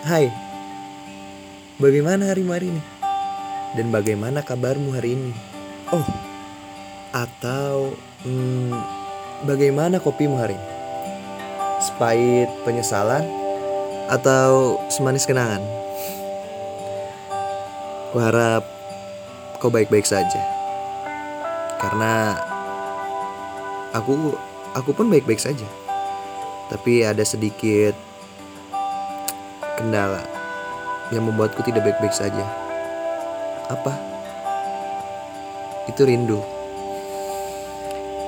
Hai, bagaimana harimu hari ini? Dan bagaimana kabarmu hari ini? Oh, atau hmm, bagaimana kopimu hari ini? Sepahit penyesalan atau semanis kenangan? Kuharap kau baik-baik saja. Karena aku aku pun baik-baik saja. Tapi ada sedikit kendala yang membuatku tidak baik-baik saja. Apa? Itu rindu.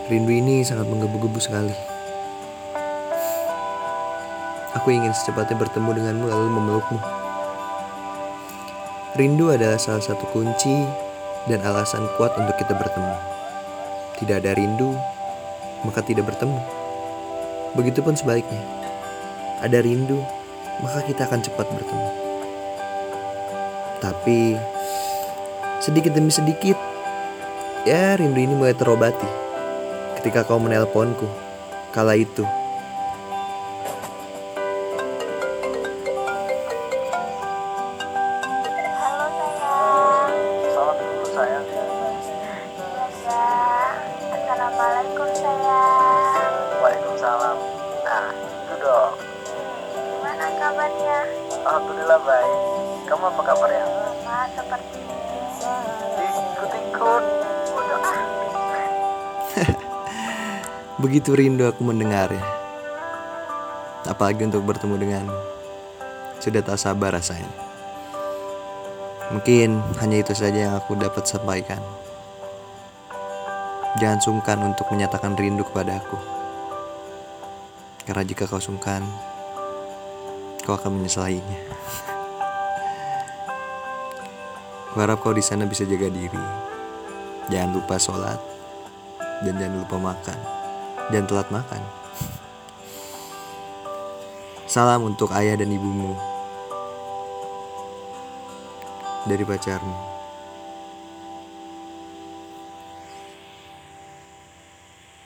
Rindu ini sangat menggebu-gebu sekali. Aku ingin secepatnya bertemu denganmu lalu memelukmu. Rindu adalah salah satu kunci dan alasan kuat untuk kita bertemu. Tidak ada rindu, maka tidak bertemu. Begitupun sebaliknya. Ada rindu, maka kita akan cepat bertemu. Tapi sedikit demi sedikit, ya rindu ini mulai terobati ketika kau menelponku kala itu. Halo sayang. Salam dulu sayang. Iya ya. Assalamualaikum sayang. Kabarnya? Alhamdulillah baik. Kamu apa kabar ya? Sama seperti ini. Ikut-ikut. Ah. Begitu rindu aku mendengarnya. Apalagi untuk bertemu denganmu. Sudah tak sabar rasanya. Mungkin hanya itu saja yang aku dapat sampaikan. Jangan sungkan untuk menyatakan rindu kepada aku. Karena jika kau sungkan, kau akan menyesalinya. Kuharap kau di sana bisa jaga diri. Jangan lupa sholat dan jangan lupa makan. Jangan telat makan. Salam untuk ayah dan ibumu dari pacarmu.